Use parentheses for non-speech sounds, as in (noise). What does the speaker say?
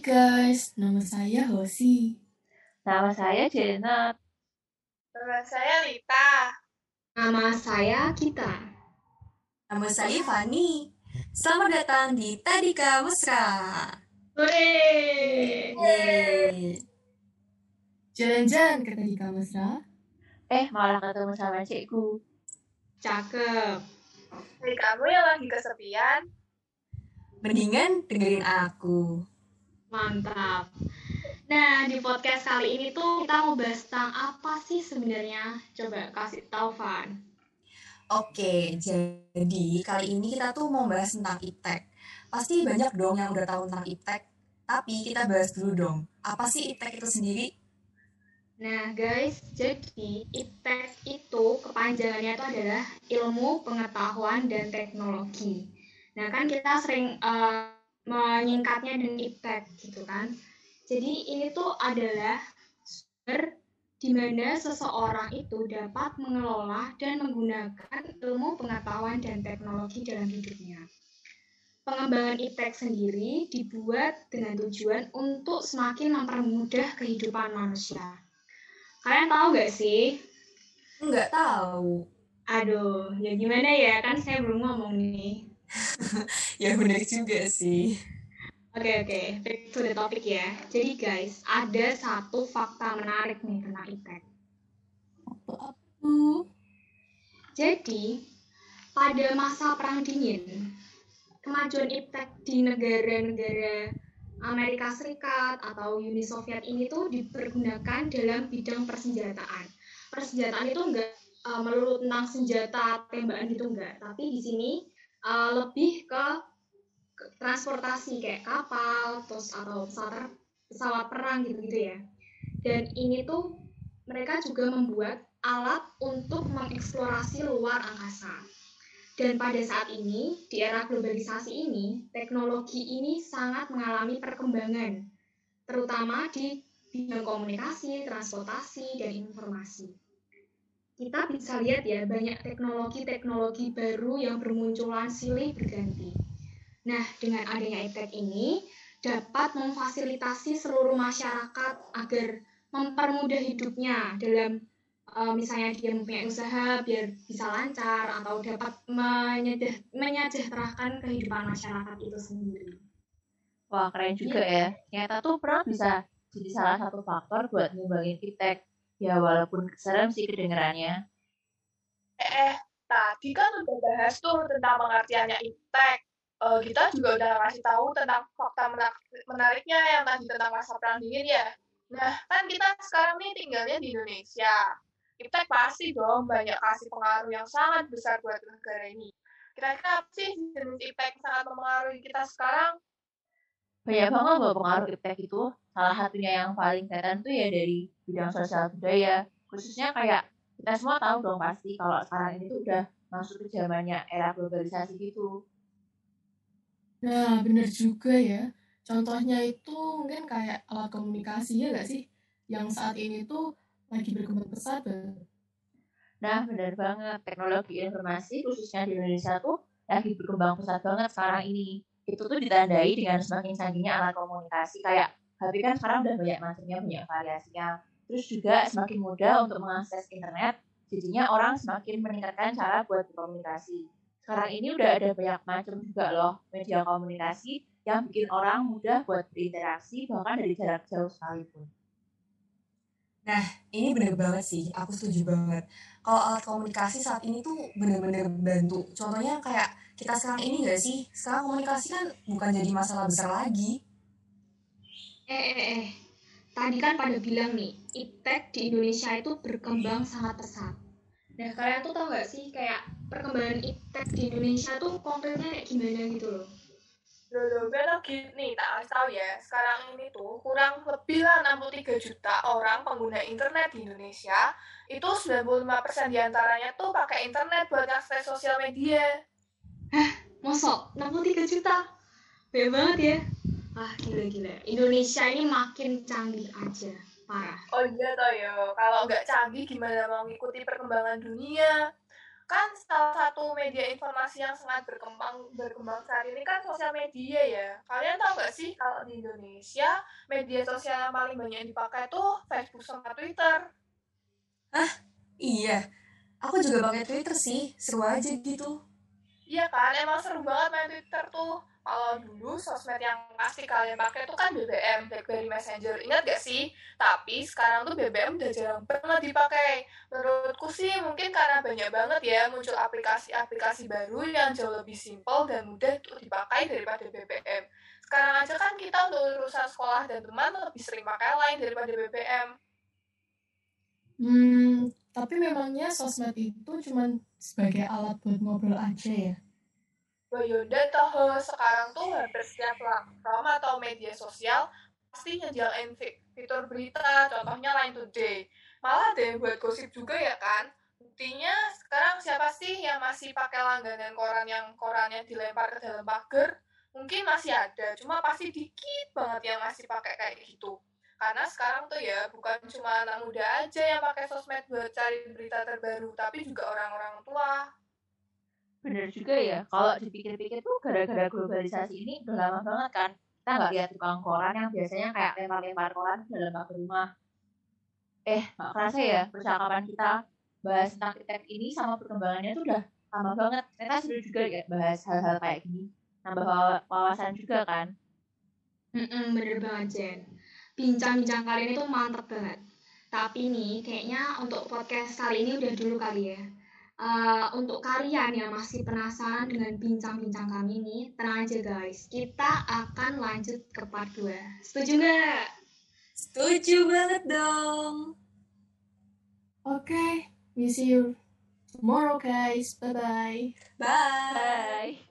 guys, nama saya Hosi. Nama saya Jenat. Nama saya Lita. Nama saya Kita. Nama saya Fani. Selamat datang di Tadika Mesra. Hore! Jalan-jalan ke Tadika Mesra. Eh, malah ketemu sama cikgu. Cakep. Jadi kamu yang lagi kesepian, Mendingan dengerin aku. Mantap. Nah, di podcast kali ini tuh kita mau bahas tentang apa sih sebenarnya? Coba kasih tahu, Van. Oke, jadi kali ini kita tuh mau bahas tentang iptek. Pasti banyak dong yang udah tahu tentang iptek. Tapi kita bahas dulu dong. Apa sih iptek itu sendiri? Nah, guys, jadi IPTEK itu kepanjangannya itu adalah Ilmu Pengetahuan dan Teknologi. Nah, kan kita sering eh, menyingkatnya dengan IPTEK gitu kan. Jadi ini tuh adalah sumber di mana seseorang itu dapat mengelola dan menggunakan ilmu pengetahuan dan teknologi dalam hidupnya. Pengembangan IPTEK sendiri dibuat dengan tujuan untuk semakin mempermudah kehidupan manusia. Kalian tahu gak sih? Enggak tahu. Aduh, ya gimana ya? Kan saya belum ngomong nih. (laughs) Ya bener juga sih. Oke, oke. Back to the topic ya. Jadi guys, ada satu fakta menarik nih tentang IPTEK. Uh, Jadi, pada masa Perang Dingin, kemajuan IPTEK di negara-negara Amerika Serikat atau Uni Soviet ini tuh dipergunakan dalam bidang persenjataan. Persenjataan itu enggak uh, melulu tentang senjata tembakan gitu enggak, tapi di sini uh, lebih ke, transportasi kayak kapal, terus atau pesawat pesawat perang gitu-gitu ya. Dan ini tuh mereka juga membuat alat untuk mengeksplorasi luar angkasa. Dan pada saat ini, di era globalisasi ini, teknologi ini sangat mengalami perkembangan, terutama di bidang komunikasi, transportasi, dan informasi. Kita bisa lihat ya, banyak teknologi-teknologi baru yang bermunculan silih berganti. Nah, dengan adanya IPTEK ini, dapat memfasilitasi seluruh masyarakat agar mempermudah hidupnya dalam uh, misalnya dia mempunyai usaha biar bisa lancar atau dapat menyejahterakan kehidupan masyarakat itu sendiri. Wah, keren juga ya. Ternyata tuh perang bisa jadi salah satu faktor buat ngembangin iptek. Ya, walaupun serem sih kedengarannya. eh, tadi kan udah bahas tuh tentang pengertiannya iptek. Eh, kita juga udah ngasih tahu tentang fakta menariknya yang tadi tentang masa perang dingin ya. Nah, kan kita sekarang nih tinggalnya di Indonesia. Iptek pasti dong banyak kasih pengaruh yang sangat besar buat negara ini. Kira-kira apa sih jenis iptek sangat mempengaruhi kita sekarang? Banyak banget loh pengaruh iptek itu. Salah satunya yang paling kelihatan tuh ya dari bidang sosial budaya. Khususnya kayak kita semua tahu dong pasti kalau sekarang ini tuh udah masuk ke zamannya era globalisasi gitu. nah, bener juga ya. Contohnya itu mungkin kayak alat komunikasi ya nggak sih? Yang saat ini tuh lagi berkembang pesat banget. Nah, benar banget. Teknologi informasi khususnya di Indonesia tuh lagi berkembang pesat banget sekarang ini. Itu tuh ditandai dengan semakin canggihnya alat komunikasi. Kayak HP kan sekarang udah banyak macamnya, banyak variasinya. Terus juga semakin mudah untuk mengakses internet. Jadinya orang semakin meningkatkan cara buat berkomunikasi. Sekarang ini udah ada banyak macam juga loh media komunikasi yang bikin orang mudah buat berinteraksi bahkan dari jarak jauh sekalipun. Ini bener banget sih, aku setuju banget. Kalau alat komunikasi saat ini tuh bener-bener bantu. Contohnya kayak kita sekarang ini gak sih? Sekarang komunikasi kan bukan jadi masalah besar lagi. Eh, eh, eh. Tadi kan pada bilang nih, IPTEK di Indonesia itu berkembang sangat pesat. Nah, kalian tuh tau gak sih kayak perkembangan IPTEK di Indonesia tuh konkretnya kayak gimana gitu loh? Loh, loh, belok gini, tak kasih tahu ya. Sekarang ini tuh kurang lebih lah 63 juta orang pengguna internet di Indonesia. Itu 95% di antaranya tuh pakai internet buat akses sosial media. Mosok, 63 juta? Banyak banget ya. Ah, gila-gila. Indonesia ini makin canggih aja. Parah. Oh iya toh yo, kalau nggak canggih gimana mau ngikuti perkembangan dunia? kan salah satu media informasi yang sangat berkembang berkembang saat ini kan sosial media ya. Kalian tahu nggak sih kalau di Indonesia media sosial yang paling banyak yang dipakai tuh Facebook sama Twitter. Iya, aku juga pakai Twitter sih, seru aja gitu. Iya kan, emang seru banget main Twitter tuh. Kalau dulu sosmed yang pasti kalian pakai tuh kan BBM, BlackBerry Messenger. Ingat gak sih? Tapi sekarang tuh BBM udah jarang banget dipakai. Menurutku sih mungkin karena banyak banget ya muncul aplikasi-aplikasi baru yang jauh lebih simpel dan mudah untuk dipakai daripada BBM. Sekarang aja kan kita untuk urusan sekolah dan teman lebih sering pakai lain daripada BBM. Hmm, tapi memangnya sosmed itu cuma sebagai alat buat ngobrol aja ya? Bayonda tahu sekarang tuh hampir setiap platform atau media sosial pasti nyediain fitur berita, contohnya Line Today. Malah deh buat gosip juga ya kan. Buktinya sekarang siapa sih yang masih pakai langganan koran yang korannya dilempar ke dalam pagar? Mungkin masih ada, cuma pasti dikit banget yang masih pakai kayak gitu. Karena sekarang tuh ya bukan cuma anak muda aja yang pakai sosmed buat cari berita terbaru, tapi juga orang-orang tua. Bener juga ya, kalau dipikir-pikir tuh gara-gara globalisasi ini udah lama banget kan. Kita nggak lihat tukang koran yang biasanya kayak lempar-lempar koran ke dalam pagar rumah. Eh, nggak kerasa ya percakapan kita bahas tentang iptek ini sama perkembangannya tuh udah lama banget. Ternyata seru juga ya bahas hal-hal kayak gini. Nambah wawasan juga kan. Mm-mm, bener banget Jen. Bincang-bincang kali ini tuh mantep banget. Tapi nih, kayaknya untuk podcast kali ini udah dulu kali ya. Uh, untuk kalian yang masih penasaran dengan bincang-bincang kami ini, tenang aja guys. Kita akan lanjut ke part 2. Setuju nggak? Setuju banget dong. Oke, okay, we see you tomorrow guys. Bye-bye. Bye. Bye.